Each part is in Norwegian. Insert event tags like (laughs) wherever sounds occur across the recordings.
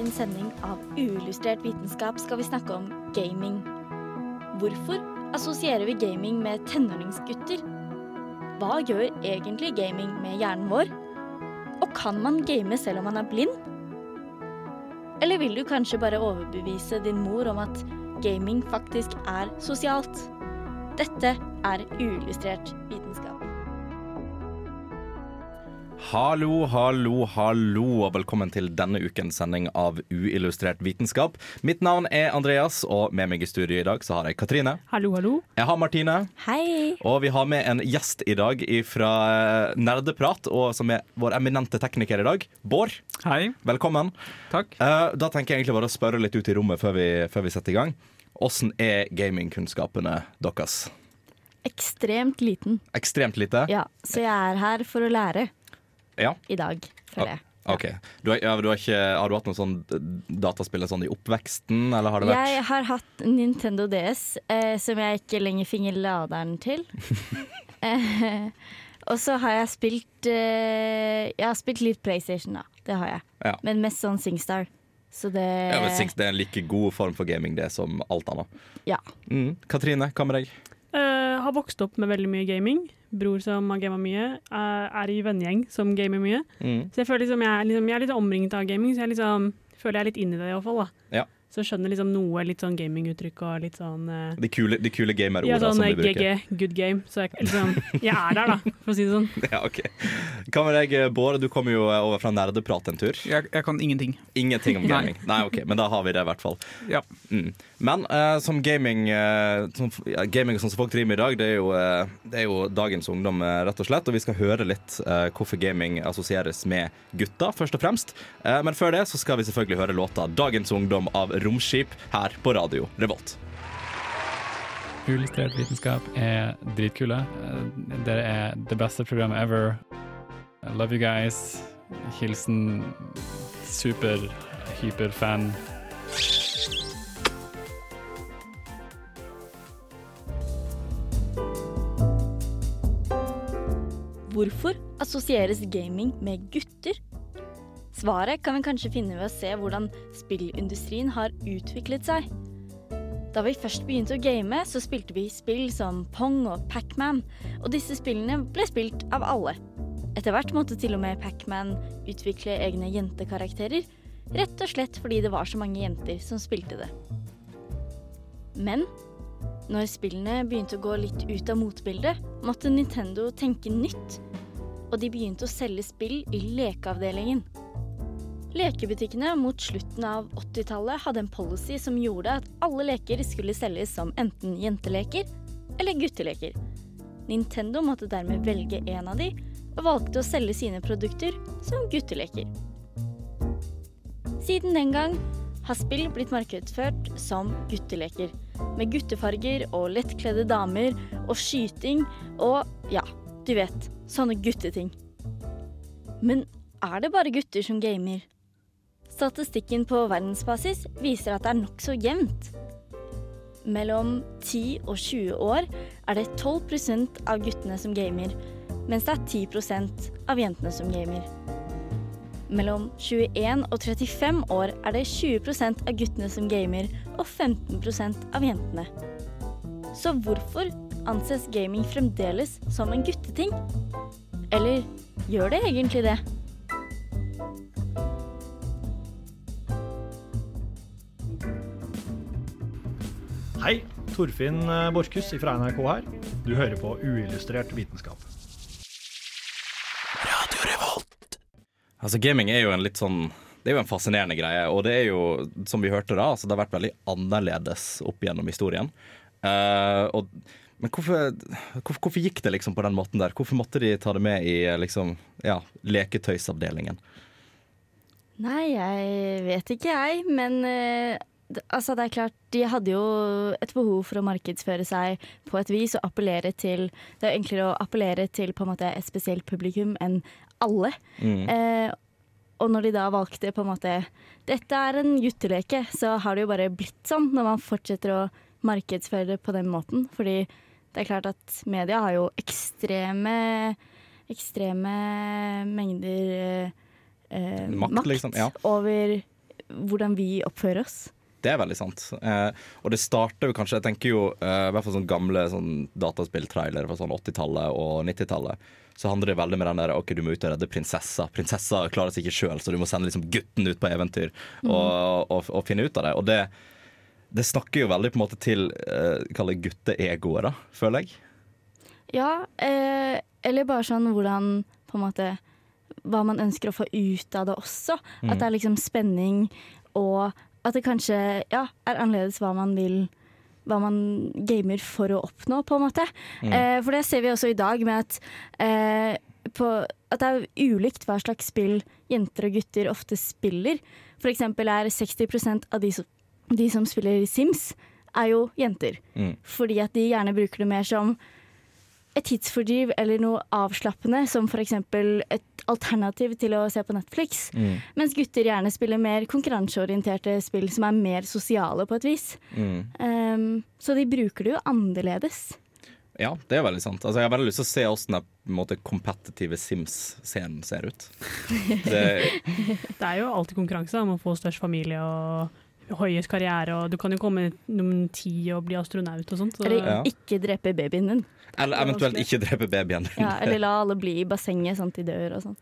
Dagens sending av Uillustrert vitenskap skal vi snakke om gaming. Hvorfor assosierer vi gaming med tenåringsgutter? Hva gjør egentlig gaming med hjernen vår? Og kan man game selv om man er blind? Eller vil du kanskje bare overbevise din mor om at gaming faktisk er sosialt? Dette er Uillustrert vitenskap. Hallo, hallo, hallo, og velkommen til denne ukens sending av Uillustrert vitenskap. Mitt navn er Andreas, og med meg i studio i dag så har jeg Katrine. Hallo, hallo. Jeg har Martine. Hei! Og vi har med en gjest i dag fra Nerdeprat, og som er vår eminente tekniker i dag. Bård, Hei. velkommen. Takk. Eh, da tenker jeg egentlig bare å spørre litt ut i rommet før vi, før vi setter i gang. Åssen er gamingkunnskapene deres? Ekstremt liten. Ekstremt lite? Ja, så jeg er her for å lære Ja. i dag, føler jeg. OK. Du har, ja, du har, ikke, har du hatt noe sånn dataspill sånn i oppveksten, eller har det vært Jeg har hatt Nintendo DS, eh, som jeg ikke lenger finner laderen til. (laughs) eh, og så har jeg spilt eh, Jeg har spilt litt PlayStation, da. Det har jeg. Ja. Men mest sånn Singstar. Så det Ja, men Sings det er en like god form for gaming det som alt annet. Ja. Mm. Katrine, hva med deg? Eh, har vokst opp med veldig mye gaming. Bror som har gama mye. er i vennegjeng som gamer mye. Mm. Så jeg føler liksom jeg, liksom, jeg er litt omringet av gaming, så jeg liksom, føler jeg er litt inn i det iallfall. Ja. Så skjønner liksom noe litt sånn gaminguttrykk og litt sånn uh, De kule, de kule gamerordene Ja, sånn som eh, vi bruker. GG, good game. Så jeg, liksom, jeg er der, da, for å si det sånn. (laughs) Ja, ok. Hva med deg, Bård? Du kommer jo over fra Nerdeprat en tur. Jeg, jeg kan ingenting. Ingenting om (laughs) gaming. Nei, ok, Men da har vi det, i hvert fall. Ja. Mm. Men uh, som gaming uh, som, ja, Gaming sånn som folk driver med i dag, det er jo, eh, det er jo dagens ungdom, eh, rett og slett. Og vi skal høre litt eh, hvorfor gaming assosieres med gutta, først og fremst. Eh, men før det så skal vi selvfølgelig høre låta 'Dagens ungdom' av Romskip her på radio Revolt. Uillustrert vitenskap er dritkule. Dere er det beste programmet ever. I love you guys. Hilsen super, hyperfan. Hvorfor assosieres gaming med gutter? Svaret kan vi kanskje finne ved å se hvordan spillindustrien har utviklet seg. Da vi først begynte å game, så spilte vi spill som Pong og Pac-Man, og disse spillene ble spilt av alle. Etter hvert måtte til og med Pac-Man utvikle egne jentekarakterer, rett og slett fordi det var så mange jenter som spilte det. Men når spillene begynte å gå litt ut av motbildet, måtte Nintendo tenke nytt, og de begynte å selge spill i lekeavdelingen. Lekebutikkene mot slutten av 80-tallet hadde en policy som gjorde at alle leker skulle selges som enten jenteleker eller gutteleker. Nintendo måtte dermed velge en av de, og valgte å selge sine produkter som gutteleker. Siden den gang har spill blitt markedsført som gutteleker, med guttefarger og lettkledde damer og skyting og ja, du vet, sånne gutteting. Men er det bare gutter som gamer? Statistikken på verdensbasis viser at det er nokså jevnt. Mellom 10 og 20 år er det 12% av guttene som gamer, mens det er 10% av jentene som gamer. Mellom 21 og 35 år er det 20% av guttene som gamer, og 15% av jentene. Så hvorfor anses gaming fremdeles som en gutteting? Eller gjør det egentlig det? Hei, Torfinn eh, Borchhus fra NRK her. Du hører på Uillustrert vitenskap. Altså Gaming er jo en litt sånn Det er jo en fascinerende greie, og det er jo, som vi hørte da, altså det har vært veldig annerledes opp gjennom historien. Uh, og, men hvorfor, hvorfor, hvorfor gikk det liksom på den måten der? Hvorfor måtte de ta det med i liksom, ja, leketøysavdelingen? Nei, jeg vet ikke jeg, men eh, d- altså det er klart, de hadde jo et behov for å markedsføre seg på et vis og appellere til Det er enklere å appellere til på en måte et spesielt publikum enn alle. Mm. Eh, og når de da valgte på en måte Dette er en gutteleke, så har det jo bare blitt sånn når man fortsetter å markedsføre det på den måten. Fordi det er klart at media har jo ekstreme ekstreme mengder eh, Makt, makt, liksom, ja. over hvordan vi oppfører oss. Det er veldig sant. Eh, og det starter jo kanskje Jeg tenker jo eh, i hvert fall sånne gamle sånn dataspilltrailere fra sånn 80-tallet og 90-tallet. Så handler det veldig med den der OK, du må ut og redde prinsessa. Prinsessa klarer seg ikke sjøl, så du må sende liksom gutten ut på eventyr og, og, og finne ut av det. Og det, det snakker jo veldig på en måte til eh, Kall det gutteegoet, da, føler jeg. Ja, eh, eller bare sånn hvordan på en måte Hva man ønsker å få ut av det også. At det er liksom spenning, og at det kanskje ja, er annerledes hva man vil hva man gamer for å oppnå, på en måte. Eh, for det ser vi også i dag med at, eh, på, at det er ulikt hva slags spill jenter og gutter ofte spiller. For eksempel er 60 av de som, de som spiller Sims, er jo jenter. Mm. Fordi at de gjerne bruker det mer som et tidsfordriv eller noe avslappende, som f.eks. et alternativ til å se på Netflix. Mm. Mens gutter gjerne spiller mer konkurranseorienterte spill som er mer sosiale på et vis. Mm. Um, så de bruker det jo annerledes. Ja, det er veldig sant. Altså, jeg har veldig lyst til å se åssen den kompetitive Sims-scenen ser ut. (laughs) Det, Det er jo alltid konkurranse om å få størst familie og høyest karriere, og du kan jo komme nummer ti og bli astronaut og sånt. Så Eller Ja. ikke drepe babyen din. eller eventuelt ikke drepe babyen. Ja, eller la alle bli i bassenget sånn de dør og sånn.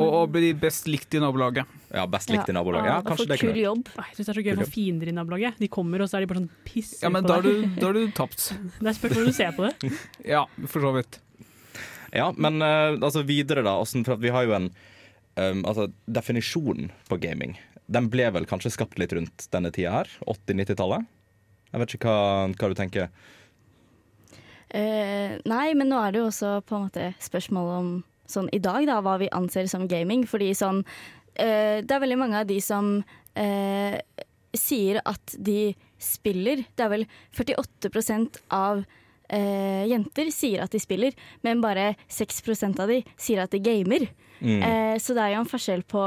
Og, og bli best likt i nabolaget. Ja, Best likt i nabolaget. Ja, kanskje det kul jobb. Jeg syns det er så gøy å fiender i nabolaget. De kommer, og så er de bare sånn piss Ja, men på da har du, du tapt. (laughs) Det er spørsmål om du ser på det. (laughs) Ja, for så vidt. Ja, men eh, altså videre da For at vi har jo en um, altså, definisjon på gaming. Den ble vel kanskje skapt litt rundt denne tida her? 80-90-tallet? Jeg vet ikke hva, hva du tenker. Eh, nei, men nå er det jo også på en måte spørsmål om sånn i dag, da, hva vi anser som gaming. Fordi sånn eh, Det er veldig mange av de som eh, sier at de spiller. Det er vel 48% av eh, jenter sier at de spiller, men bare 6% av de sier at de gamer. Mm. Eh, så det er jo en forskjell på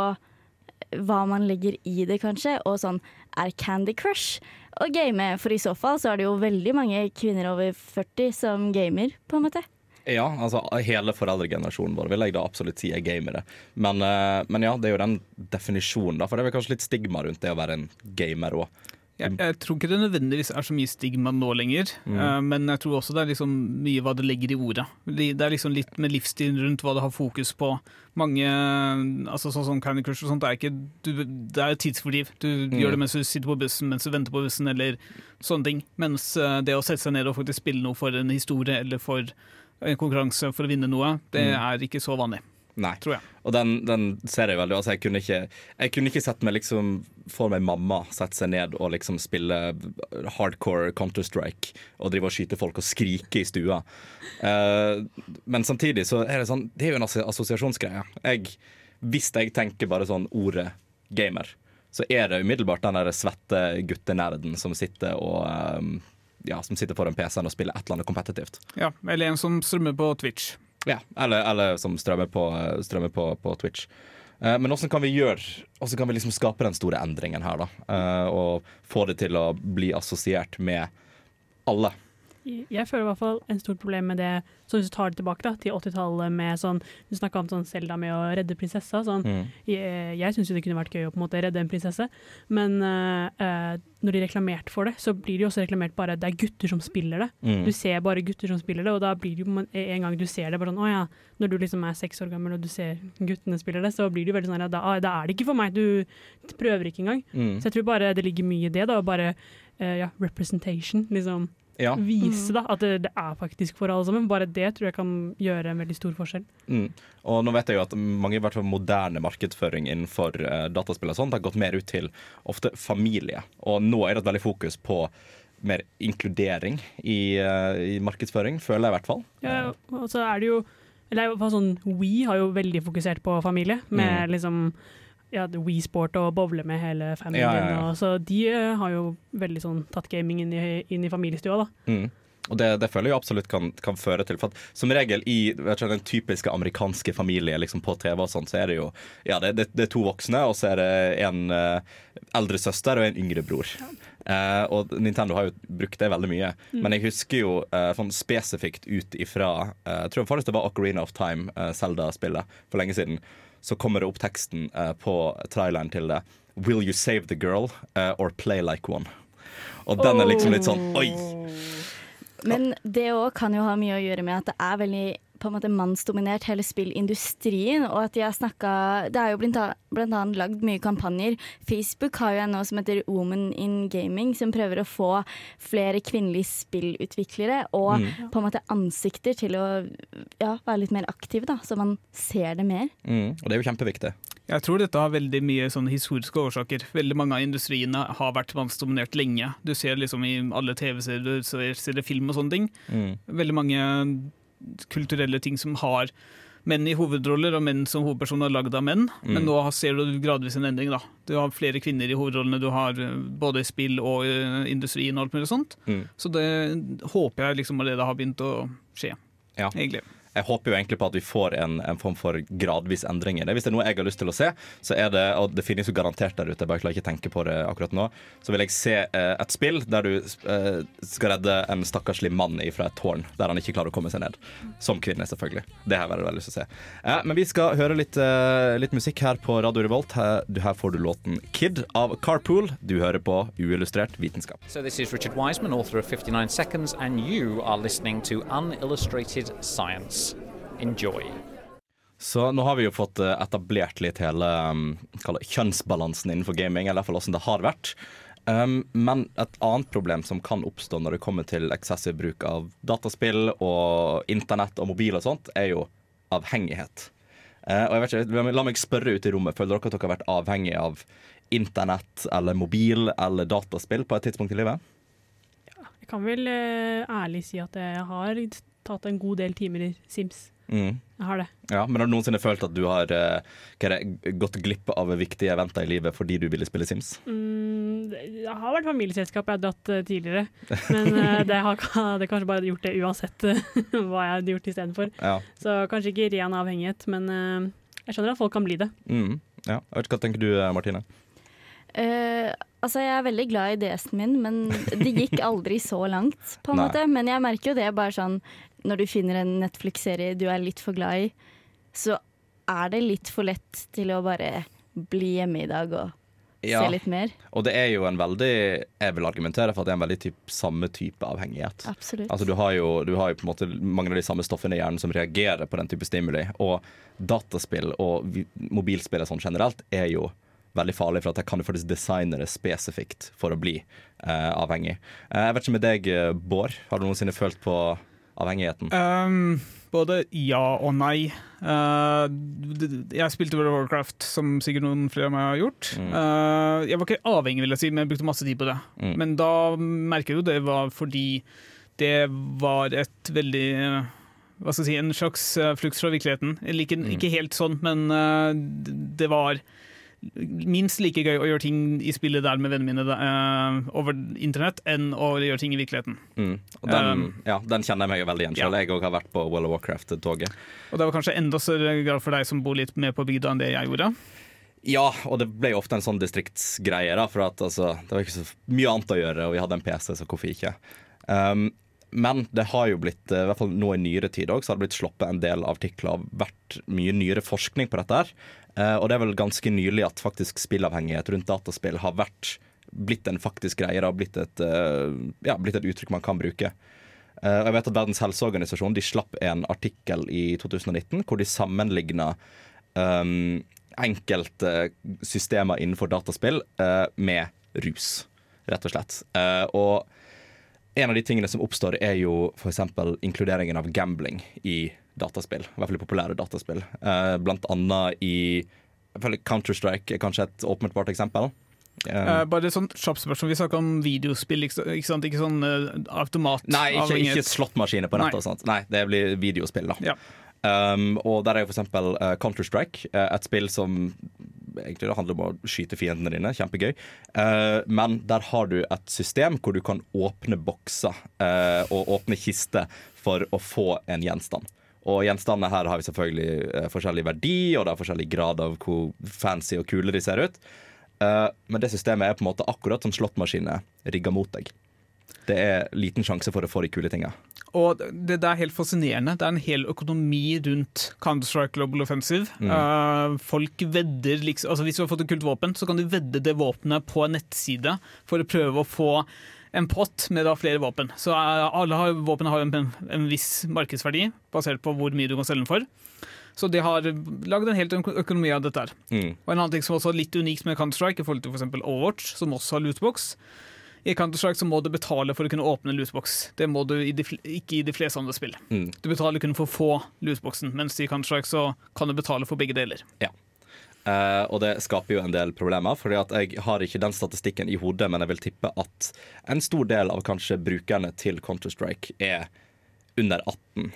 hva man legger i det, kanskje. Og sånn, er Candy Crush å game? For i så fall så er det jo veldig mange kvinner over 40 som gamer, på en måte. Ja, altså hele foreldregenerasjonen vår vil jeg da absolutt si er gamere. Men, eh, men ja, det er jo den definisjonen, da. For det er vel kanskje litt stigma rundt det å være en gamer òg. Jeg, jeg tror ikke det nødvendigvis er så mye stigma nå lenger, eh, men jeg tror også det er liksom mye hva det legger i ordet. Det det er liksom litt med livsstilen rundt hva det har fokus på. Mange, altså sånn som Candy Crush og sånt, det er, ikke, du, det er tidsfordriv. Du gjør det mens du sitter på bussen, mens du venter på bussen, eller sånne ting. Mens eh, det å sette seg ned og faktisk spille noe for en historie eller for en konkurranse for å vinne noe, det er ikke så vanlig, Nei. tror jeg. Og den, den ser jeg veldig. Altså, jeg, kunne ikke, jeg kunne ikke sett meg liksom for meg mamma sette seg ned og liksom spille hardcore Counter-Strike og drive og skyte folk og skrike i stua. Uh, men samtidig så er det sånn Det er jo en assosiasjonsgreie. Jeg, hvis jeg tenker bare sånn ordet gamer, så er det umiddelbart den der svette guttenerden som sitter og um, ja, som sitter foran PC-en og spiller et eller annet kompetitivt. Ja, eller en som strømmer på Twitch. Ja, eller, eller som strømmer på, strømmer på, på Twitch. Eh, men hvordan kan vi gjøre Hvordan kan vi liksom skape den store endringen her, da? Eh, og få det til å bli assosiert med alle. Jeg føler i hvert fall en stort problem med det, så hvis du tar det tilbake da, til 80-tallet med sånn Du snakka om sånn Selda med å redde prinsessa. Sånn. Mm. Jeg, jeg syns jo det kunne vært gøy å på en måte redde en prinsesse, men eh, når de reklamerte for det, så blir det jo også reklamert bare det er gutter som spiller det. Mm. Du ser bare gutter som spiller det, og da blir det jo en- gang du ser det, bare sånn å ja, når du liksom er seks år gammel og du ser guttene spiller det, så blir det jo veldig sånn at da, da er det ikke for meg, du prøver ikke engang. Mm. Så jeg tror bare det ligger mye i det, da, bare uh, ja, representation, liksom. Ja. Vise da, at det, det er faktisk for alle sammen. Bare det tror jeg kan gjøre en veldig stor forskjell. Mm. Og nå vet jeg jo at mange i hvert fall moderne markedsføring innenfor uh, dataspill og sånt har gått mer ut til ofte familie. Og nå er det et veldig fokus på mer inkludering i, uh, i markedsføring, føler jeg i hvert fall. Ja, og så er det jo Eller i hvert fall sånn We har jo veldig fokusert på familie, med liksom ja, Wii Sport og bowle med hele familien. Ja, ja, ja. Og, så de eh, har jo veldig sånn tatt gaming inn i, inn i familiestua, da. Mm. Og det, det føler jeg absolutt kan, kan føre til. For at som regel i ikke, den typiske amerikanske familie liksom på TV, og sånt, så er det jo ja, det, det, det er to voksne, og så er det en eh, eldre søster og en yngre bror. Eh, og Nintendo har jo brukt det veldig mye. Men jeg husker jo eh, sånn spesifikt ut ifra eh, Jeg tror faktisk det var Ocarina of Time, eh, Zelda-spillet, for lenge siden. Så kommer det opp teksten eh, på traileren til det. Will you save the girl eh, or play like one? Og den er liksom litt sånn Oi! Men det òg kan jo ha mye å gjøre med at det er veldig på en måte mannsdominert, hele spillindustrien. Og at de har snakka Det er jo blant annet, lagd mye kampanjer. Facebook har jo en nå som heter Woman in Gaming, som prøver å få flere kvinnelige spillutviklere og på en måte ansikter til å ja, være litt mer aktive, da, så man ser det mer. Mm, og det er jo kjempeviktig. Jeg tror dette har veldig mye sånne historiske årsaker. Veldig mange av industriene har vært mannsdominert lenge. Du ser liksom i alle TV-serier, du ser, ser film og sånne ting. Mm. Veldig mange kulturelle ting som har menn i hovedroller, og menn som hovedpersoner lagd av menn. Men nå ser du gradvis en endring. da. Du har flere kvinner i hovedrollene, du har både både spill og uh, industrien og alt mulig sånt. Mm. Så det håper jeg liksom allerede har begynt å skje, Ja. egentlig. Jeg håper jo egentlig på at vi får en, en form for gradvis endring i det. Hvis det er noe jeg har lyst til å se, så er det og det finnes jo garantert der ute, jeg bare klarer ikke å tenke på det akkurat nå, så vil jeg se eh, et spill der du eh, skal redde en stakkarslig mann fra et tårn der han ikke klarer å komme seg ned. Som kvinne, selvfølgelig. Det har jeg veldig, veldig lyst til å se. Eh, men vi skal høre litt, eh, litt musikk her på Radio Revolt. Her, her får du låten 'Kid' av Carpool. Du hører på uillustrert vitenskap. So, this is Richard Wiseman, author of 59 Seconds, and you are listening to Unillustrated Science. Enjoy. Så nå har vi jo fått eh, etablert litt hele um, det kjønnsbalansen innenfor gaming, eller i hvert fall hvordan det har vært. Um, men et annet problem som kan oppstå når det kommer til eksessiv bruk av dataspill og internett og mobil og sånt, er jo avhengighet. Uh, og jeg vet ikke, La meg spørre ut i rommet. Føler dere at dere har vært avhengig av internett eller mobil eller dataspill på et tidspunkt i livet? Jeg kan vel uh, ærlig si at jeg har tatt en god del timer i Sims. Mm. Jeg har det. Ja, Men har du noensinne følt at du har eh, hva er det, gått glipp av viktige eventer i livet fordi du ville spille Sims? Mm, det har vært familieselskap jeg har dratt eh, tidligere, men eh, (laughs) det har det kanskje bare gjort det uansett (laughs) hva jeg hadde gjort istedenfor. Ja. Så kanskje ikke ren avhengighet, men jeg skjønner at folk kan bli det. Mm. ja. Jeg vet ikke, Hva tenker du, eh, Martine? Uh, altså, jeg er veldig glad i DS-en min, men det gikk aldri så langt, på en (laughs) måte. Men jeg merker jo det bare sånn når du finner en Netflix-serie du er litt for glad i, så er det litt for lett til å bare bli hjemme i dag og Ja. se litt mer. Og det er jo en veldig Jeg vil argumentere for at det er en veldig typ, samme type avhengighet. Absolutt. Altså du har, jo, du har jo på en måte mange av de samme stoffene i hjernen som reagerer på den type stimuli. Og dataspill og mobilspill sånn generelt er jo veldig farlig, for at jeg kan jo faktisk designe det spesifikt for å bli eh, avhengig. Eh, jeg vet ikke med deg, eh, Bård. Har du noensinne følt på avhengigheten? Um, både ja og nei. Uh, jeg spilte World of Warcraft, som sikkert noen flere av meg har gjort. Uh, jeg var ikke avhengig, vil jeg si, men jeg brukte masse tid på det. Mm. Men da merker jo det var fordi det var et veldig hva skal jeg si, En slags uh, flukt fra virkeligheten. Ikke, ikke helt sånn, men det var minst like gøy å gjøre ting i spillet der med vennene mine uh, over internett, enn å gjøre ting i virkeligheten. Mm. Den, Um, ja, den kjenner jeg meg veldig igjen selv. Jeg òg har vært på World of Warcraft-toget. Og det var kanskje enda større grad for deg som bor litt mer på bygda enn det jeg gjorde. Ja, og det ble jo ofte en sånn distriktsgreie, da, for at altså, det var ikke så mye annet å gjøre, og vi hadde en PC, så hvorfor ikke? Um, men det har jo blitt, eh, i hvert fall nå i nyere tid også, så har det blitt sluppet en del artikler og vært mye nyere forskning på dette her. Eh, og det er vel ganske nylig at faktisk spillavhengighet rundt dataspill har vært blitt en faktisk greie. Det har blitt et, eh, ja, blitt et uttrykk man kan bruke. Og jeg vet at Verdens helseorganisasjon de slapp en artikkel i 2019 hvor de sammenligna um, enkelte systemer innenfor dataspill uh, med rus, rett og slett. Uh, og en av de tingene som oppstår, er jo f.eks. inkluderingen av gambling i dataspill. I hvert fall i populære dataspill. Uh, blant annet i Counter-Strike er kanskje et åpenbart eksempel. Uh, bare sånn kjapt spørsmål. Vi snakker om videospill, ikke, sant? Ikke sånn uh, automat Nei, ikke, ikke slåttmaskiner på nettet. Og sånt. Nei, det blir videospill, da. Ja. Um, og der er jo eksempel uh, Counter-Strike, uh, et spill som egentlig det handler om å skyte fiendene dine. Kjempegøy. Eh, men der har du et system hvor du kan åpne bokser eh, og åpne kister for å få en gjenstand. Og gjenstandene her har vi selvfølgelig eh, forskjellig verdi, og det er forskjellig grad av hvor fancy og kule de ser ut. Eh, men det systemet er på en måte akkurat som slåttmaskiner rigga mot deg. Det er liten sjanse for å få de kule tinga. Og det, det er helt fascinerende. Det er en hel økonomi rundt Counter-Strike Global Offensive. Mm. Uh, folk vedder liksom altså Hvis du har fått et kult våpen, så kan du vedde det våpenet på en nettside for å prøve å få en pott med da flere våpen. Så uh, alle har, våpen har en, en viss markedsverdi, basert på hvor mye du kan selge den for. Så de har lagd en helt økonomi av dette. her. Mm. Og En annen ting som også er litt unikt med Counter-Strike, i forhold til for eksempel Overwatch, som også har lootbox. I Counter-Strike så må du betale for å kunne åpne en lootbox. Det må du i de, ikke i de fleste andre spill. Mm. Du betaler kun for å få lootboxen, mens i Counter-Strike så kan du betale for begge deler. Eh, og det skaper jo en del problemer, Fordi at jeg har ikke den statistikken i hodet, men jeg vil tippe at en stor del av kanskje brukerne til Counter-Strike er under 18.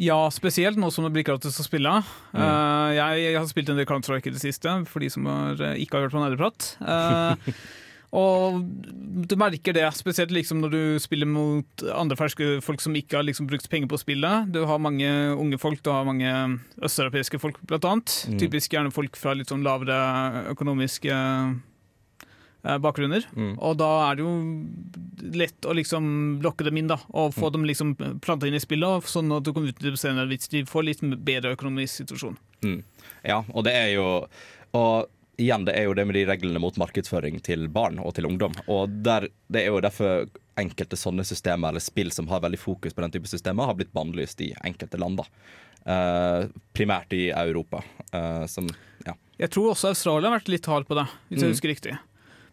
Ja, spesielt nå som det blir gratis å spille. Mm. Uh, jeg, jeg har spilt en del Counter-Strike i det siste, for de som har, eh, ikke har hørt på nerdeprat. Uh, (laughs) og du merker det, spesielt liksom når du spiller mot andre ferske folk som ikke har liksom brukt penger på spillet. Du har mange unge folk, du har mange østeuropeiske folk, blant annet. Mm. Typisk gjerne folk fra litt sånn lavere økonomiske eh, bakgrunner. Mm. Og da er det jo lett å liksom lokke dem inn, da, og få dem liksom planta inn i spillet, sånn at du kommer ut til senere hvis de får litt bedre økonomisk situasjon. Mm. Ja, og det er jo Og igjen, det er jo det med de reglene mot markedsføring til barn og til ungdom. Og der, det er jo derfor enkelte sånne systemer eller spill som har veldig fokus på den type systemer, har blitt bannlyst i enkelte land. da. Uh, primært i Europa. Uh, som, ja. Jeg tror også Australia har vært litt hard på det, hvis jeg Mm. husker riktig.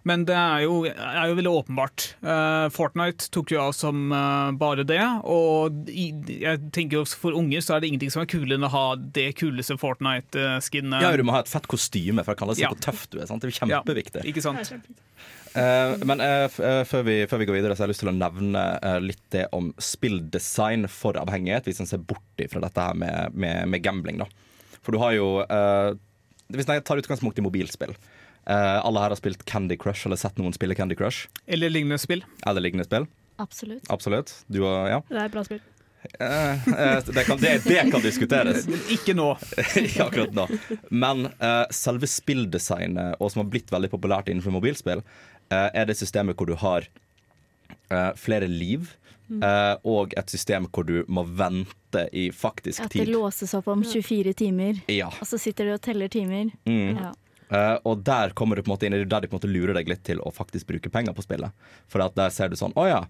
Men det er jo, er jo veldig åpenbart. Uh, Fortnite tok jo av som uh, bare det, og i, jeg tenker jo for unger så er det ingenting som er kulere enn å ha det kuleste Fortnite-skinnet. ja, du må ha et fett kostyme for å kalle seg Ja. hvor tøff du er. Sant? Det er kjempeviktig. kjempeviktig. Ikke sant? Uh, men eh, før, vi, før vi går videre, så har jeg lyst til å nevne litt det om spilldesign for avhengighet, hvis en ser bort fra dette her med, med, med gambling. da. For du har jo eh, Hvis jeg tar utgangspunkt i mobilspill Alle her har spilt Candy Crush eller sett noen spille Candy Crush Eller lignende spill. eller lignende spill. Absolutt. Absolutt. Du og Ja. Det er et bra spill. Eh, eh, det, kan, det, det kan diskuteres. Ikke nå. (laughs) Ikke akkurat nå. Men eh, selve spilldesignet, og som har blitt veldig populært innenfor mobilspill, eh, er det systemet hvor du har eh, flere liv. eh, og et system hvor du må vente i faktisk tid. At det tid. låses opp om 24 timer, Ja. og så sitter du og teller timer. Mm. Ja. Eh, og der kommer du på en måte inn der de på en måte lurer deg litt til å faktisk bruke penger på spillet. For der ser du sånn Å ja.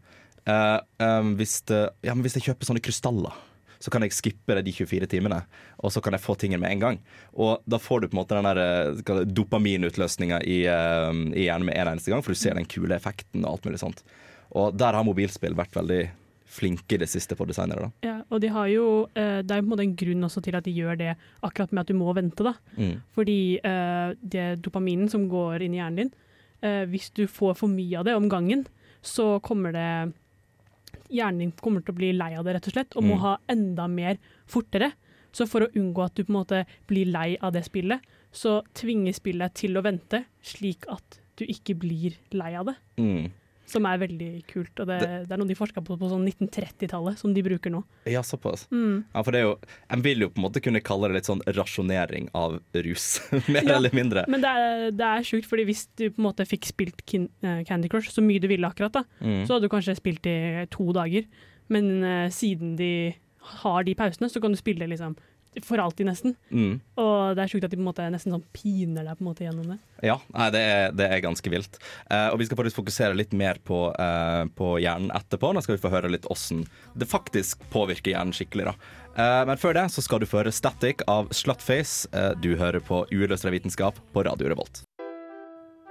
uh, um, hvis, det, ja hvis jeg kjøper sånne krystaller, så kan jeg skippe de 24 timene, og så kan jeg få tingen med en gang. Og da får du på en måte den der dopaminutløsninga i, uh, i hjernen med en eneste gang, for du ser den kule effekten og alt mulig sånt. Og der har mobilspill vært veldig flinke i det siste på designere. da. Ja, og de har jo, eh, det er jo på en måte en grunn også til at de gjør det akkurat med at du må vente. da. Mm. Fordi eh, det dopaminen som går inn i hjernen din, eh, hvis du får for mye av det om gangen, så kommer det Hjernen din kommer til å bli lei av det, rett og slett, og må Mm. ha enda mer fortere. Så for å unngå at du på en måte blir lei av det spillet, så tvinger spillet til å vente, slik at du ikke blir lei av det. Mm. Som er veldig kult. og Det, det er noe de forska på på sånn 1930-tallet, som de bruker nå. Ja, såpass. Mm. Ja, for det er jo, En vil jo på en måte kunne kalle det litt sånn rasjonering av rus, (laughs) mer Ja, eller mindre. Men det er, det er sjukt, fordi hvis du på en måte fikk spilt eh, Candy Crush så mye du ville akkurat, da, Mm. så hadde du kanskje spilt i to dager. Men uh, siden de har de pausene, så kan du spille liksom for alltid, nesten. Mm. Og det er sjukt at de på en måte nesten sånn piner deg på en måte gjennom det. Ja, nei, det, er, det er ganske vilt. Eh, og vi skal faktisk fokusere litt mer på, eh, på hjernen etterpå. Da skal vi få høre litt åssen det faktisk påvirker hjernen skikkelig. da. Eh, men før det så skal du få høre Static av Slutface. Eh, du hører på Uløsere vitenskap på Radio Revolt.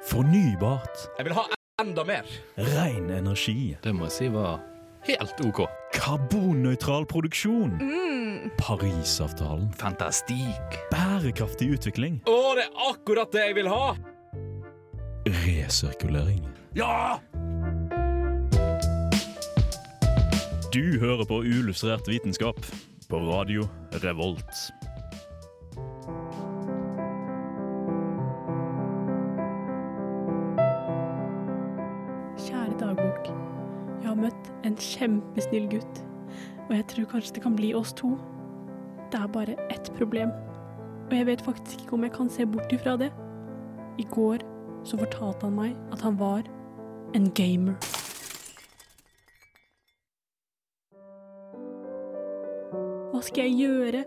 Fornybart. Jeg vil ha enda mer! Ren energi. Det må jeg si var helt OK. Karbonnøytral produksjon. Mm. Parisavtalen. Fantastikk. Bærekraftig utvikling. Å, det er akkurat det jeg vil ha! Resirkulering. Ja! Du hører på Ullustrert vitenskap på radio Revolt. Kjære dagbok. Jeg har møtt en kjempesnill gutt og jeg tror kanskje det kan bli oss to. Det er bare ett problem. Og jeg vet faktisk ikke om jeg kan se bort ifra det. I går så fortalte han meg at han var en gamer. Hva skal jeg gjøre?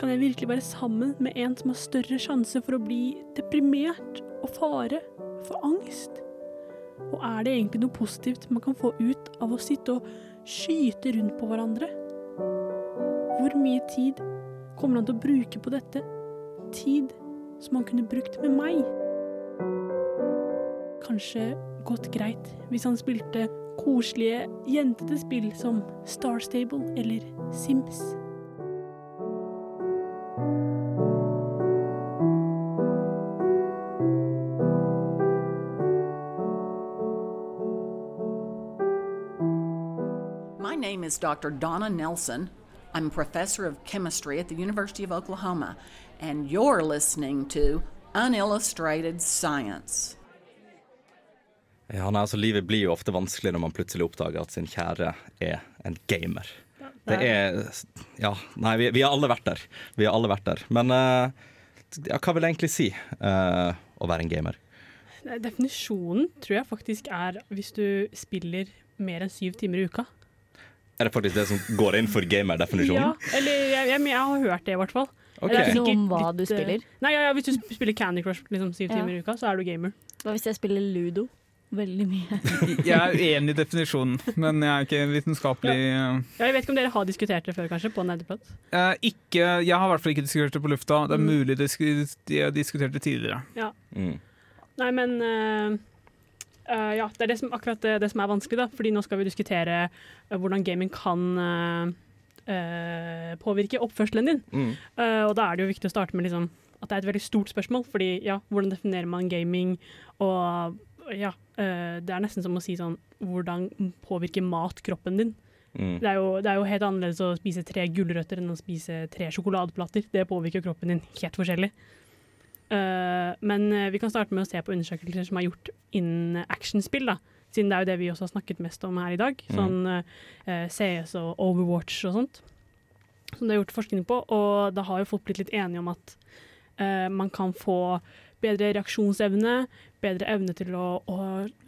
Kan jeg virkelig være sammen med en som har større sjanse for å bli deprimert og fare for angst? Og er det egentlig noe positivt man kan få ut av å sitte og skyte rundt på hverandre? Hvor mye tid kommer han til å bruke på dette? Tid som han kunne brukt med meg? Kanskje gått greit hvis han spilte koselige, jentete spill som Star Stable eller Sims. Is Dr. Donna Nelson. I'm a professor of chemistry at the University of Oklahoma, and you're listening to Unillustrated Science. Ja, nei, altså Livet blir jo ofte vanskelig når man plutselig oppdager at sin kjære er en gamer. Det er Ja, nei, vi, vi har alle vært der. Vi har alle vært der. Men uh, ja, hva vil det egentlig si uh, å være en gamer? Definisjonen tror jeg faktisk er hvis du spiller mer enn syv timer i uka. Er det faktisk det som går inn for gamer-definisjonen? Ja, eller jeg, jeg, jeg har hørt det i hvert fall. Er Det er sikkert Noe om hva du eh, spiller? Nei, ja, ja, Hvis du spiller Candy Crush liksom, syv Ja. timer i uka, så er du gamer. Hva hvis jeg spiller ludo? Veldig mye. (laughs) Jeg er uenig i definisjonen, men jeg er ikke vitenskapelig Ja, jeg vet ikke om dere har diskutert det før, kanskje, på Nerdeprat? Eh, ikke, Jeg har i hvert fall ikke diskutert det på lufta. Det er Mm. mulig det de har diskutert det tidligere. Ja. Mm. Nei, men eh, eh, Ja, det er det som, akkurat det, det som er vanskelig, da. Fordi nå skal vi diskutere uh, hvordan gaming kan uh, påvirke oppførselen din. Mm. Og da er det jo viktig å starte med liksom, at det er et veldig stort spørsmål. Fordi ja, hvordan definerer man gaming? Og ja, det er nesten som å si sånn Hvordan påvirker mat kroppen din? Mm. Det, er jo, det er jo helt annerledes å spise tre gulrøtter enn å spise tre sjokoladeplater. Det påvirker kroppen din helt forskjellig. Eh, men eh, vi kan starte med å se på undersøkelser som er gjort innen actionspill. da. Siden det er jo det vi også har snakket mest om her i dag. Mm. Sånn eh, CS og Overwatch og sånt. Som det er gjort forskning på. Og da har jo folk blitt litt enige om at eh, man kan få bedre reaksjonsevne, bedre evne til å, å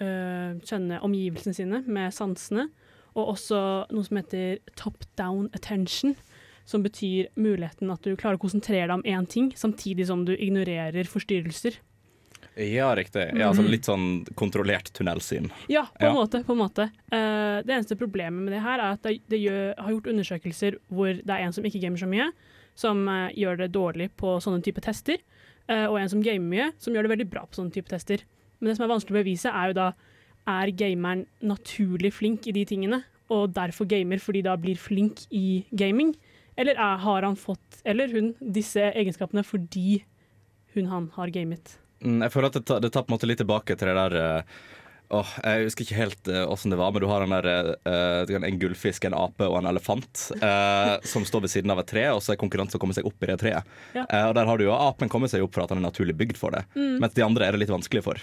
eh, skjønne omgivelsene sine med sansene. Og også noe som heter top down attention, som betyr muligheten at du klarer å konsentrere deg om én ting, samtidig som du ignorerer forstyrrelser. Ja, riktig. Ja, altså Mhm. litt sånn kontrollert tunnelsyn. Ja, på en Ja. måte. på en måte. Uh, det eneste problemet med det her er at det, det gjør, har gjort undersøkelser hvor det er en som ikke gamer så mye, som uh, gjør det dårlig på sånne type tester, uh, og en som gamer mye, som gjør det veldig bra på sånne type tester. Men det som er vanskelig å bevise, er jo da er gameren naturlig flink i de tingene, og derfor gamer fordi da blir flink i gaming, eller er, har han fått, eller hun, disse egenskapene fordi hun han har gamet. Mm, jeg føler at det tar, det tar på en måte litt tilbake til det der uh, oh, Jeg husker ikke helt uh, det var, men du har den der, uh, en gullfisk, en ape og en elefant eh, (laughs) som står ved siden av et tre, og så er konkurransen å komme seg opp i det treet. Ja. Eh, og der har du jo Apen kommet seg opp for at han er naturlig bygd for det, Mm. mens de andre er det litt vanskelig for.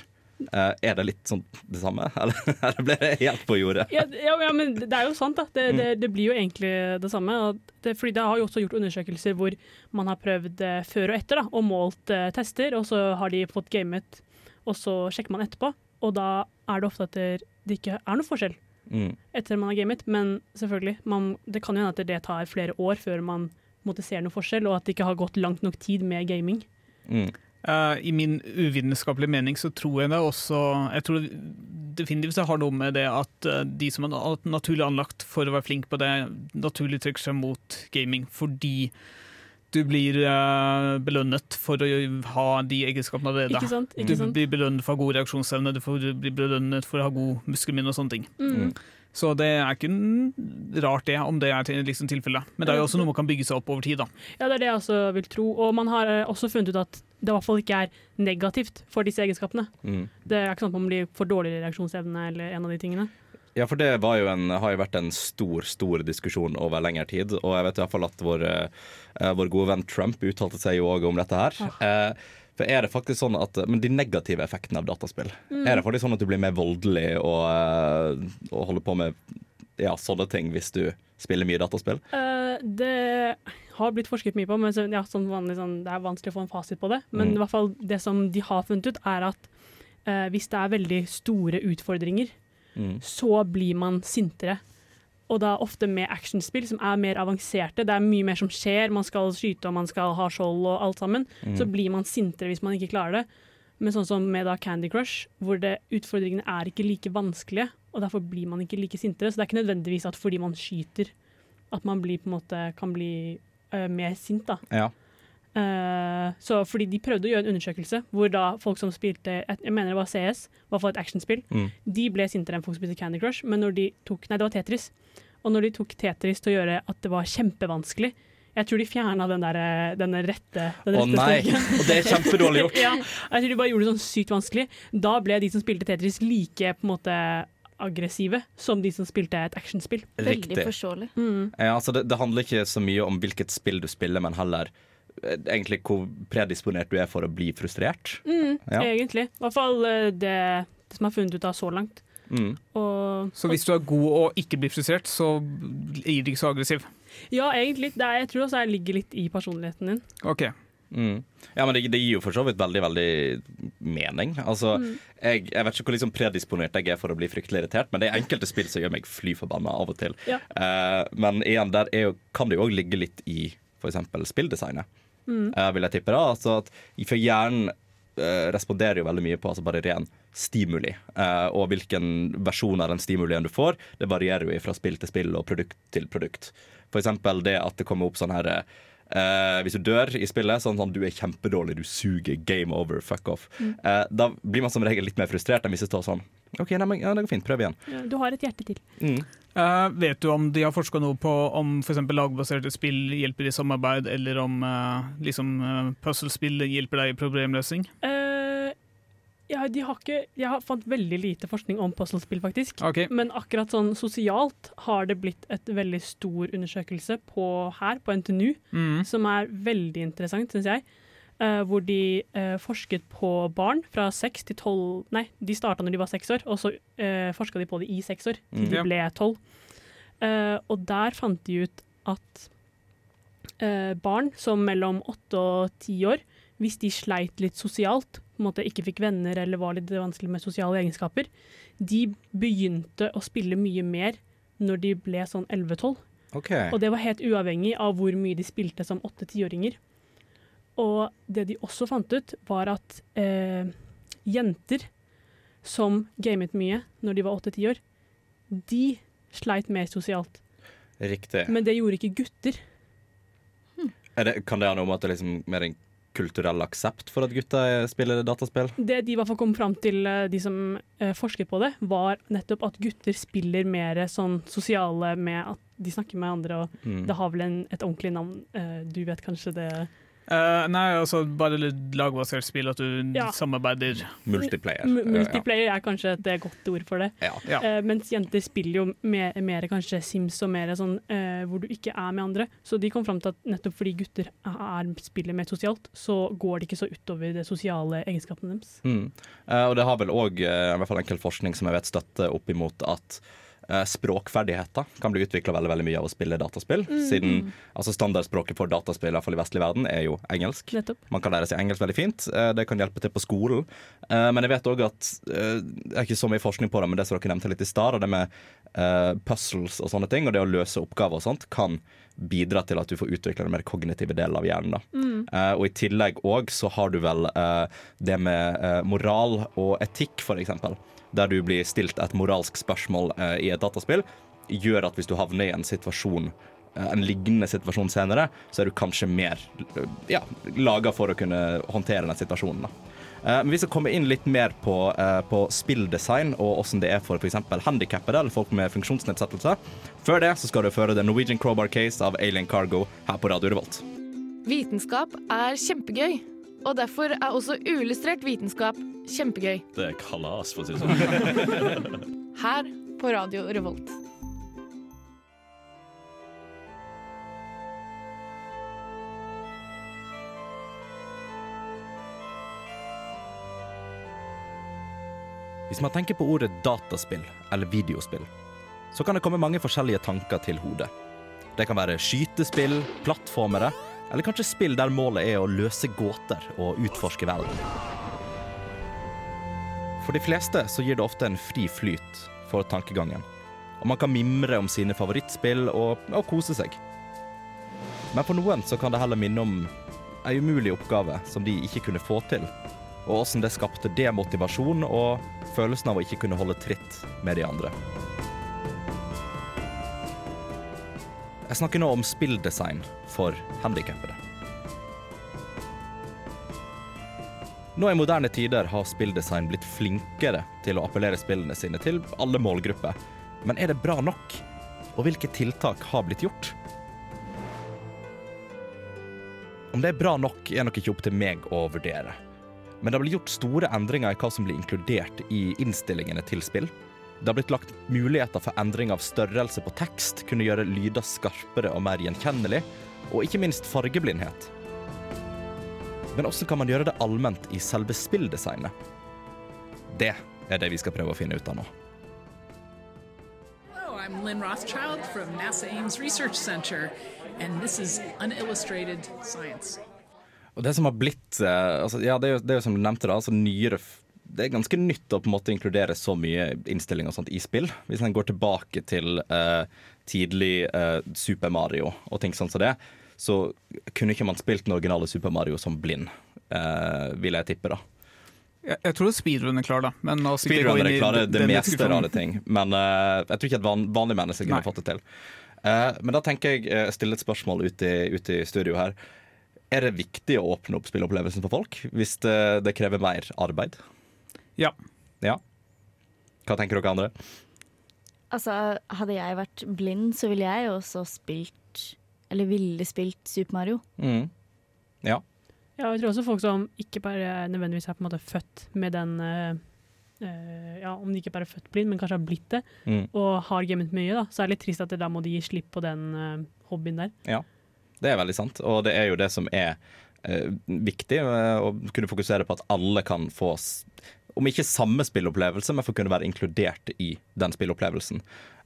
Eh, er det litt sånn det samme, (laughs) eller, eller ble det helt på jordet? Ja, ja, ja, men det er jo sant, da. Det, det, det blir jo egentlig det samme. Det, fordi det har jo også gjort undersøkelser hvor man har prøvd eh, før og etter, da, og målt eh, tester, og så har de fått gamet, og så sjekker man etterpå. Og da er det ofte at det, ikke er noe forskjell Mm. etter man har gamet. Men selvfølgelig, man, det kan jo hende at det tar flere år før man ser noe forskjell, og at det ikke har gått langt nok tid med gaming. Mm. Eh, I min uvitenskapelige mening så tror jeg det også Jeg tror definitivt det har noe med det at eh, de som er naturlig anlagt for å være flink på det, naturlig trekker seg mot gaming fordi du blir uh, belønnet for å ha de egenskapene allerede. Ikke sant? Ikke du blir belønnet for å ha god reaksjonsevne, du blir belønnet for å ha god muskelminne og sånne ting. Mm. Så det er ikke rart det, om det er til, liksom, tilfellet. Men det er jo også noe man kan bygge seg opp over tid. da. Ja, det er det jeg også vil tro. Og man har også funnet ut at det i hvert fall ikke er negativt for disse egenskapene. Mm. Det er ikke sånn at man blir for dårlig reaksjonsevne eller en av de tingene. Ja, for det var jo en, har jo vært en stor stor diskusjon over lengre tid. Og jeg vet i hvert fall at vår, eh, vår gode venn Trump uttalte seg jo òg om dette her. Ah. for er det faktisk sånn at, Men de negative effektene av dataspill, Mm. er det faktisk sånn at du blir mer voldelig og, eh, og holder på med ja, sånne ting hvis du spiller mye dataspill? Uh, det har blitt forsket mye på, men så, ja, som vanlig, sånn, det er vanskelig å få en fasit på det. Men Mm. i hvert fall det som de har funnet ut, er at eh, hvis det er veldig store utfordringer, Mm. så blir man sintere. Og da ofte med actionspill som er mer avanserte. Det er mye mer som skjer. Man skal skyte og man skal ha skjold og alt sammen. Mm. Så blir man sintere hvis man ikke klarer det. Men sånn som med da Candy Crush, hvor det, utfordringene er ikke like vanskelige, og derfor blir man ikke like sintere. Så det er ikke nødvendigvis at fordi man skyter, at man blir på en måte kan bli øh, mer sint, da. Ja. Uh, så fordi de prøvde å gjøre en undersøkelse hvor da folk som spilte et, Jeg mener det var CS, hvert fall et actionspill. Mm. De ble sintere enn folk som spilte Candy Crush, men når de tok Nei, det var Tetris. Og når de tok Tetris til å gjøre at det var kjempevanskelig Jeg tror de fjerna den der, denne rette, den Å rette nei, og det er kjempedårlig gjort. (laughs) ja, jeg tror de bare gjorde det sånn sykt vanskelig. Da ble de som spilte Tetris like på en måte aggressive som de som spilte et actionspill. Riktig. Veldig forståelig. Mm. Ja, altså det, det handler ikke så mye om hvilket spill du spiller, men heller eh, egentlig hvor predisponert du er for å bli frustrert. Mm, Ja. Egentlig. I hvert fall eh, det, det som er funnet ut av så langt. Mm. Og, Så hvis du er god og ikke blir frustrert, så blir du ikke så aggressiv? Ja, egentlig. Det er, jeg tror også jeg ligger litt i personligheten din. Ok. Mm. Ja, men det, det gir jo for så vidt veldig, veldig mening. Altså, Mm. jeg, jeg vet ikke hvor liksom predisponert jeg er for å bli fryktelig irritert, men det er enkelte spill som gjør meg fly forbanna av og til. Ja. Uh, men igjen, der er jo, kan det jo òg ligge litt i f.eks. spilldesignet, Mm. uh, vil jeg tippe. da altså at For hjernen uh, responderer jo veldig mye på altså bare ren stimuli. Og hvilken versjon av den stimulien du får, det varierer jo fra spill til spill og produkt til produkt. For eksempel det at det kommer opp sånn her eh, Hvis du dør i spillet, sånn sånn du er kjempedårlig, du suger, game over, fuck off. Mm. Eh, da blir man som regel litt mer frustrert enn hvis det står sånn OK, nei, men, ja, det går fint, prøv igjen. Du har et hjerte til. Mm. Uh, vet du om de har forska noe på om f.eks. lagbaserte spill hjelper i samarbeid, eller om uh, liksom, uh, puzzlespill hjelper deg i problemløsning? Eh, ja, de har ikke Jeg har fant veldig lite forskning om puzzlespill, faktisk. Okay. Men akkurat sånn sosialt har det blitt et veldig stor undersøkelse på her, på NTNU, Mm. som er veldig interessant, syns jeg. Uh, hvor de uh, forsket på barn fra seks til tolv Nei, de starta når de var seks år, og så uh, forska de på det i seks år, til Mm. de ble tolv. Eh, og der fant de ut at eh, barn som mellom åtte og ti år, hvis de sleit litt sosialt, på en måte ikke fikk venner eller var litt vanskelig med sosiale egenskaper, de begynte å spille mye mer når de ble sånn 11-12. Okay. Og det var helt uavhengig av hvor mye de spilte som 8-10-åringer. Og det de også fant ut, var at eh, jenter som gamet mye når de var åtte-ti år, de sleit mer sosialt. Riktig. Men det gjorde ikke gutter. Er det, kan det ha noe med at det liksom mer en kulturell aksept for at gutter spiller dataspill? Det de i hvert fall kom fram til, eh, de som forsker forsket på det, var nettopp at gutter spiller mer sånn sosiale med at de snakker med andre, og Mm. det har vel en, et ordentlig navn. Eh, du vet kanskje det? Eh, nei, altså bare litt lagbasert spill, at du Ja. samarbeider. Multiplayer. M multiplayer er kanskje et godt ord for det. Ja. Ja. Uh, mens jenter spiller jo mer, mer kanskje Sims og mer sånn uh, hvor du ikke er med andre. Så de kom fram til at nettopp fordi gutter er, spiller mer sosialt, så går det ikke så utover det sosiale egenskapene deres. Mm. Eh, og det har vel òg i hvert fall enkel forskning som jeg vet støtter opp imot at eh, språkferdigheter kan bli utvikla veldig, veldig mye av å spille dataspill. Mm. Siden altså Standardspråket for dataspill i hvert fall i vestlig verden er jo engelsk. Nettopp. Man kan lære seg engelsk veldig fint. eh, det kan hjelpe til på skolen. Eh, men jeg vet òg at eh, Det er ikke så mye forskning på det, men det som dere nevnte litt i stad, det med eh, puzzles og sånne ting, og det å løse oppgaver og sånt, kan bidra til at du får utvikla den mer kognitive delen av hjernen. Mm. Uh, og i tillegg òg så har du vel uh, det med uh, moral og etikk, eksempel. Der du blir stilt et moralsk spørsmål eh, i et dataspill, gjør at hvis du havner i en situasjon eh, en lignende situasjon senere, så er du kanskje mer ja, laga for å kunne håndtere den situasjonen. Men vi skal komme inn litt mer på, eh, på spilldesign og hvordan det er for f.eks. handikappede eller folk med funksjonsnedsettelser. Før det så skal du føre The Norwegian Crowbar Case av Alien Cargo her på Radio Revolt. Vitenskap er kjempegøy, og derfor er også uillustrert vitenskap kjempegøy. Det er kalas, for å si det sånn. (laughs) Her på Radio Revolt. Hvis man tenker på ordet dataspill eller videospill, så kan det komme mange forskjellige tanker til hodet. Det kan være skytespill, plattformere, eller kanskje spill der målet er å løse gåter og utforske verden. For de fleste så gir det ofte en fri flyt for tankegangen. Og man kan mimre om sine favorittspill og, og kose seg. Men for noen så kan det heller minne om ei umulig oppgave som de ikke kunne få til. Og åssen det skapte demotivasjon og følelsen av å ikke kunne holde tritt med de andre. Jeg snakker nå om spilldesign for handikappede. Nå i moderne tider har spilldesign blitt flinkere til å appellere spillene sine til alle målgrupper. Men er det bra nok? Og hvilke tiltak har blitt gjort? Om det er bra nok, er nok ikke opp til meg å vurdere. Men det blitt gjort store endringer i hva som blir inkludert i innstillingene til spill. Det har blitt lagt muligheter for endring av størrelse på tekst, kunne gjøre lyder skarpere og mer gjenkjennelig, og ikke minst fargeblindhet. Men hvordan kan man gjøre det allment i selve spilldesignet? Det er det vi skal prøve å finne ut av nå. Hello, I'm Lynn Rothschild from NASA Ames Research Center, and this is Unillustrated Science. Og det som har blitt eh, altså, Ja, det er, jo, det er jo som du nevnte, da. Altså nyere Det er ganske nytt å på en måte inkludere så mye innstilling og sånt i spill. Hvis en går tilbake til eh, tidlig eh, Super Mario og ting sånn som det, så kunne ikke man spilt den originale Super Mario som blind, eh, vil jeg tippe, da. Jeg, jeg tror speedrun er klar, da. Men la er klarer det meste rare ting, men eh, jeg tror ikke et van vanlig menneske kunne fått det til. Eh, men da tenker jeg å stille et spørsmål ut i, ut i studio her. Er det viktig å åpne opp spilleopplevelsen for folk hvis det, det krever mer arbeid? Ja. Ja. Hva tenker dere andre? Altså, hadde jeg vært blind, så ville jeg også spilt Eller ville spilt Super Mario. Mm. Ja. Ja, jeg tror også folk som ikke bare nødvendigvis er på en måte født med den eh, eh, Ja, om de ikke bare er født blind, men kanskje har blitt det, Mm. og har gamet mye, da, så er det litt trist at da må de gi slipp på den eh, hobbyen der. Ja, det er veldig sant. Og det er jo det som er eh, viktig, å kunne fokusere på at alle kan få, om ikke samme spillopplevelse, men for å kunne være inkludert i den spillopplevelsen.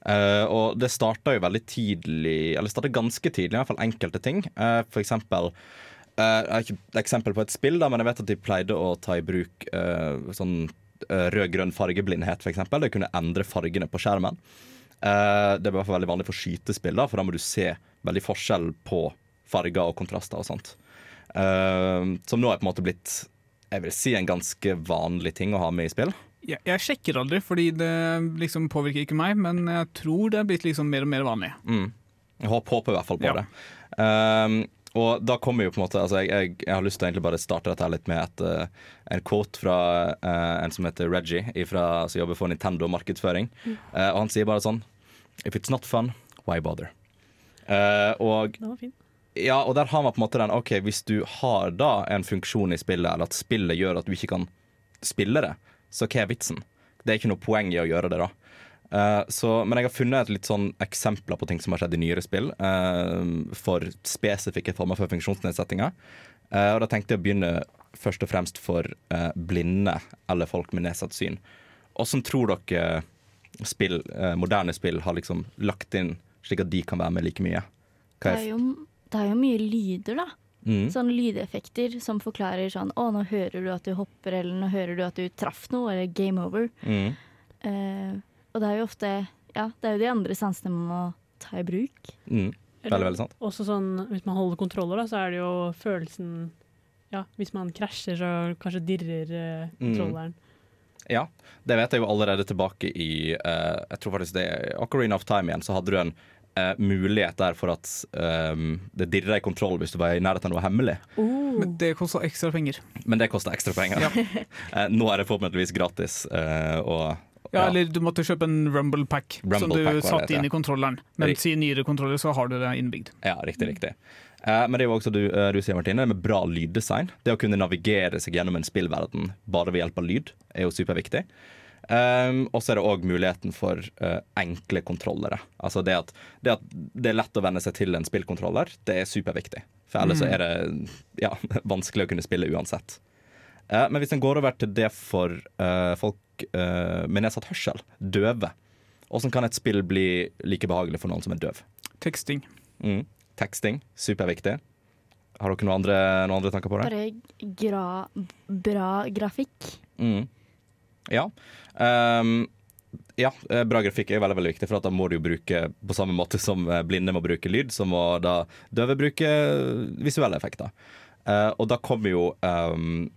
Uh, og det starta jo veldig tidlig, eller starta ganske tidlig, i hvert fall enkelte ting. Uh, for eksempel eh, Jeg har ikke et eksempel på et spill, da, men jeg vet at de pleide å ta i bruk sånn rød-grønn fargeblindhet, eksempel. Det kunne endre fargene på skjermen. Det er i hvert fall veldig vanlig for skytespill, da, for da må du se veldig forskjell på farger og kontraster og sånt. Som nå er på en måte blitt jeg vil si en ganske vanlig ting å ha med i spill. Jeg, jeg sjekker aldri, fordi det liksom påvirker ikke meg, men jeg tror det er blitt liksom mer og mer vanlig. Mm. Jeg håper, håper i hvert fall på Ja. det. Um, og da kommer jo på en måte altså jeg, jeg, jeg har lyst til å egentlig bare starte dette litt med et, uh, en quote fra uh, en som heter Reggie, ifra, som jobber for Nintendo markedsføring. Mm. Uh, og han sier bare sånn If it's not fun, why bother? Eh, og Det var fint. Ja, og der har man på en måte den OK, hvis du har da en funksjon i spillet, eller at spillet gjør at du ikke kan spille det, så hva er vitsen? Det er ikke noe poeng i å gjøre det, da. Uh, så, men jeg har funnet et litt sånn eksempler på ting som har skjedd i nyere spill, uh, for spesifikke former for funksjonsnedsettinger. Uh, og da tenkte jeg å begynne først og fremst for blinde eller folk med nedsatt syn. Åssen tror dere spill, moderne spill har liksom lagt inn slik at de kan være med like mye? Det er jo, det er jo mye lyder, da. Mm. Sånne lydeffekter som forklarer sånn Å, nå hører du at du hopper, eller nå hører du at du traff noe, eller game over. Mm. Uh, og det er jo ofte Ja, det er jo de andre sansene man må ta i bruk. Mm. Veldig, veldig sant. Også sånn, Hvis man holder kontroller, da, så er det jo følelsen Ja, hvis man krasjer, så kanskje dirrer Mm. kontrolleren. Ja, det vet jeg jo allerede tilbake i uh, Jeg tror faktisk det er Ocarina of Time igjen, så hadde du en eh, mulighet der for at um, det dirrer i kontroll hvis du var i nærheten av noe hemmelig. Men det koster ekstra penger. Men det koster ekstra penger. (laughs) Eh, nå er det forhåpentligvis gratis. eh, og Ja, eller du måtte kjøpe en Rumble Pack som du Pack satte inn i kontrolleren. Mens i nyere kontroller så har du det innbygd. Ja, riktig, riktig. Eh, men det er jo også du, eh, du sier, Martine, med bra lyddesign. Det å kunne navigere seg gjennom en spillverden bare ved hjelp av lyd er jo superviktig. Um, og så er det òg muligheten for uh, enkle kontrollere. Altså det at, det at det er lett å venne seg til en spillkontroller, det er superviktig. For ellers så Mm. er det ja, (laughs) vanskelig å kunne spille uansett. Uh, men hvis en går over til det for uh, folk med nedsatt hørsel, døve, Hvordan kan et spill bli like behagelig for noen som er døv? Teksting. Mm. Teksting, superviktig. Har dere noen andre, noen andre tanker på det? Bare gra bra grafikk. Mm. Ja. Um, ja, eh, bra grafikk er veldig veldig viktig, for da må du jo bruke på samme måte som eh, blinde må bruke lyd, så må da døve bruke visuelle effekter. Uh, og da kommer jo um,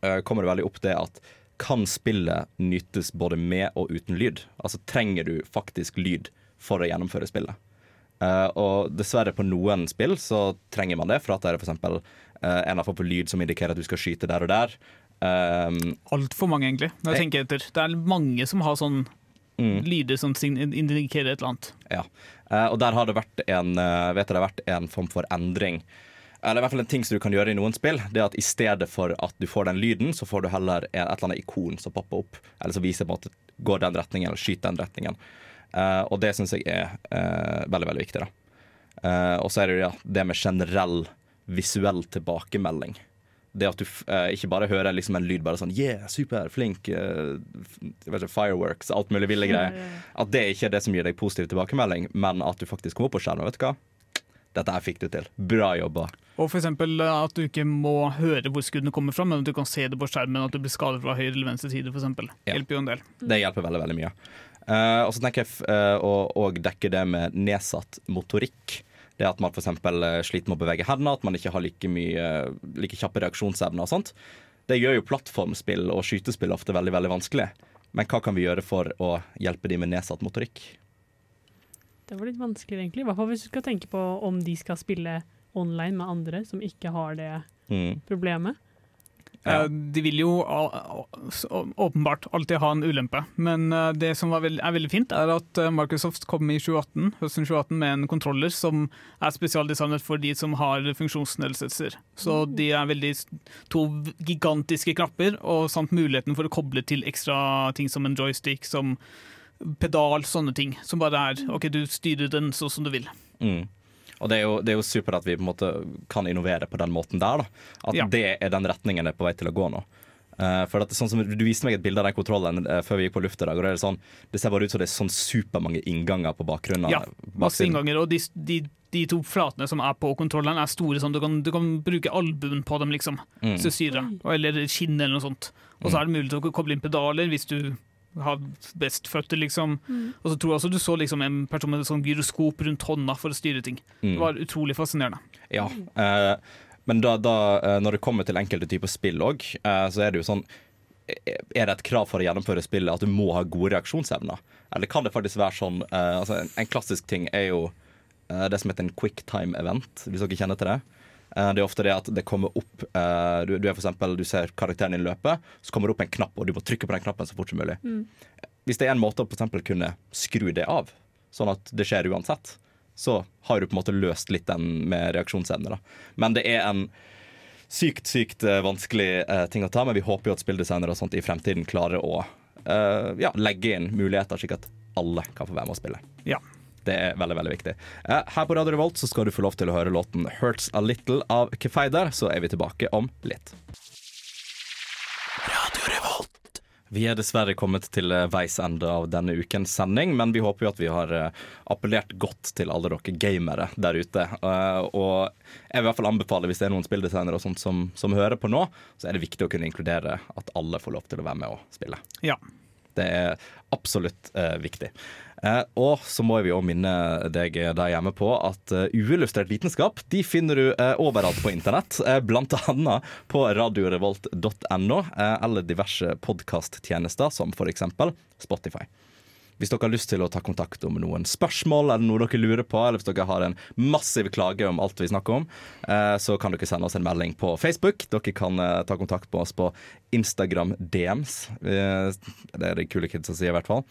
eh, kommer det veldig opp det at kan spillet nytes både med og uten lyd? Altså trenger du faktisk lyd for å gjennomføre spillet? Uh, og dessverre på noen spill så trenger man det, for at det er f.eks. Uh, en har fått på lyd som indikerer at du skal skyte der og der. Um, Altfor mange, egentlig. Når jeg tenker etter. Det er mange som har sånn Mm. lyder som indikerer et eller annet. Ja, uh, og der har det vært en, uh, vet jeg, det har vært en form for endring. Eller i hvert fall en ting som du kan gjøre i noen spill. Det er at I stedet for at du får den lyden, så får du heller et eller annet ikon som popper opp. Eller som viser på en måte går den retningen, eller skyter den retningen. Uh, og det syns jeg er eh, veldig veldig viktig. da. Eh, og så er det ja, det med generell visuell tilbakemelding. Det at du eh, ikke bare hører liksom en lyd bare sånn Yeah, super, flink, eh, ikke, fireworks, alt mulig ville greier. At det ikke er det som gir deg positiv tilbakemelding, men at du faktisk kommer opp på skjermen. Vet du hva? Dette her fikk du til. Bra jobba. Og eksempel eh, at du ikke må høre hvor skuddene kommer fra, men at du kan se det på skjermen, at du blir skadet fra høyre eller venstre side, f.eks. Ja. Hjelper jo en del. Det hjelper veldig veldig mye. Uh, og så tenker jeg eh, å og dekke det med nedsatt motorikk. Det at man f.eks. Uh, sliter med å bevege hendene, at man ikke har like, mye, eh, like kjappe reaksjonsevner og sånt. Det gjør jo plattformspill og skytespill ofte veldig veldig vanskelig. Men hva kan vi gjøre for å hjelpe de med nedsatt motorikk? Det var litt vanskelig, egentlig. I hvert fall hvis du skal tenke på om de skal spille online med andre som ikke har det Mm. problemet. Eh, De vil jo åpenbart alltid ha en ulempe, men eh, det som er veldig fint, er at eh, Microsoft kom i 2018, høsten 2018 med en kontroller som er spesialdesignet for de som har funksjonsnedsettelser. Så de er veldig to gigantiske knapper, og samt muligheten for å koble til ekstra ting som en joystick, som pedal, sånne ting. Som bare er OK, du styrer den sånn som du vil. Mm. Og det er, jo, det er jo supert at vi på en måte kan innovere på den måten der. da At Ja. det er den retningen det er på vei til å gå nå. Uh, for at det er sånn som Du viste meg et bilde av den kontrollen uh, før vi gikk på luft i dag. Og det, er sånn, det ser bare ut som det er sånn supermange innganger på bakgrunnen. Ja, masse innganger. Og de, de, de to flatene som er på kontrollen, er store. sånn Du kan, du kan bruke albuen på dem, liksom. Mm. Styrer. Eller skinn eller noe sånt. Og så er det mulig til å koble inn pedaler hvis du har best føtter, liksom. Mm. Og så tror jeg også du så liksom en person med et sånn gyroskop rundt hånda for å styre ting. Mm. Det var utrolig fascinerende. Ja. eh, men da, da, eh, når det kommer til enkelte typer spill òg, så er det jo sånn Er det et krav for å gjennomføre spillet at du må ha gode reaksjonsevner? Eller kan det faktisk være sånn eh, altså en, en klassisk ting er jo eh, det som heter en quick time event, hvis dere kjenner til det. Eh, Det er ofte det at det kommer opp eh, du, du, er for eksempel, du ser karakteren din løpe, så kommer det opp en knapp, og du må trykke på den knappen så fort som mulig. Mm. Hvis det er en måte å for eksempel kunne skru det av, sånn at det skjer uansett, så har du på en måte løst litt den med reaksjonsevne. da. Men det er en sykt, sykt eh, vanskelig ting å ta, men vi håper jo at spilldesignere og sånt i fremtiden klarer å uh, ja, legge inn muligheter, slik at alle kan få være med å spille. Ja. Det er veldig veldig viktig. Eh, her på Radio Revolt så skal du få lov til å høre låten 'Hurts A Little' av Kefeider, så er vi tilbake om litt. Radio Revolt. Vi er dessverre kommet til eh, veis ende av denne ukens sending, men vi håper jo at vi har eh, appellert godt til alle dere gamere der ute. Eh, Og jeg vil i hvert fall anbefale, hvis det er noen spilldesignere og sånt som, som hører på nå, så er det viktig å kunne inkludere at alle får lov til å være med og spille. Ja. Det er absolutt uh, viktig. Eh, og så må vi også minne deg der hjemme på at uh, uillustrert vitenskap de finner du eh, overalt på internett. eh, blant annet på radiorevolt.no eh, eller diverse podkasttjenester som f.eks. Spotify. Hvis dere har lyst til å ta kontakt om noen spørsmål eller noe dere lurer på, eller hvis dere har en massiv klage om alt vi snakker om, eh, så kan dere sende oss en melding på Facebook. Dere kan eh, ta kontakt med oss på Instagram DMs. Eh, Det er det kule kidsa sier, i hvert fall.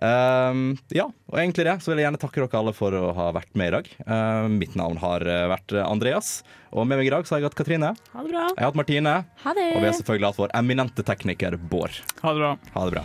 Um, ja, og egentlig det, så vil jeg gjerne takke dere alle for å ha vært med i dag. Uh, mitt navn har vært Andreas, og med meg i dag så har jeg hatt Katrine. Ha det bra. Jeg har hatt Martine. Ha det. Og vi har selvfølgelig hatt vår eminente tekniker Bård. Ha det bra. Ha det bra.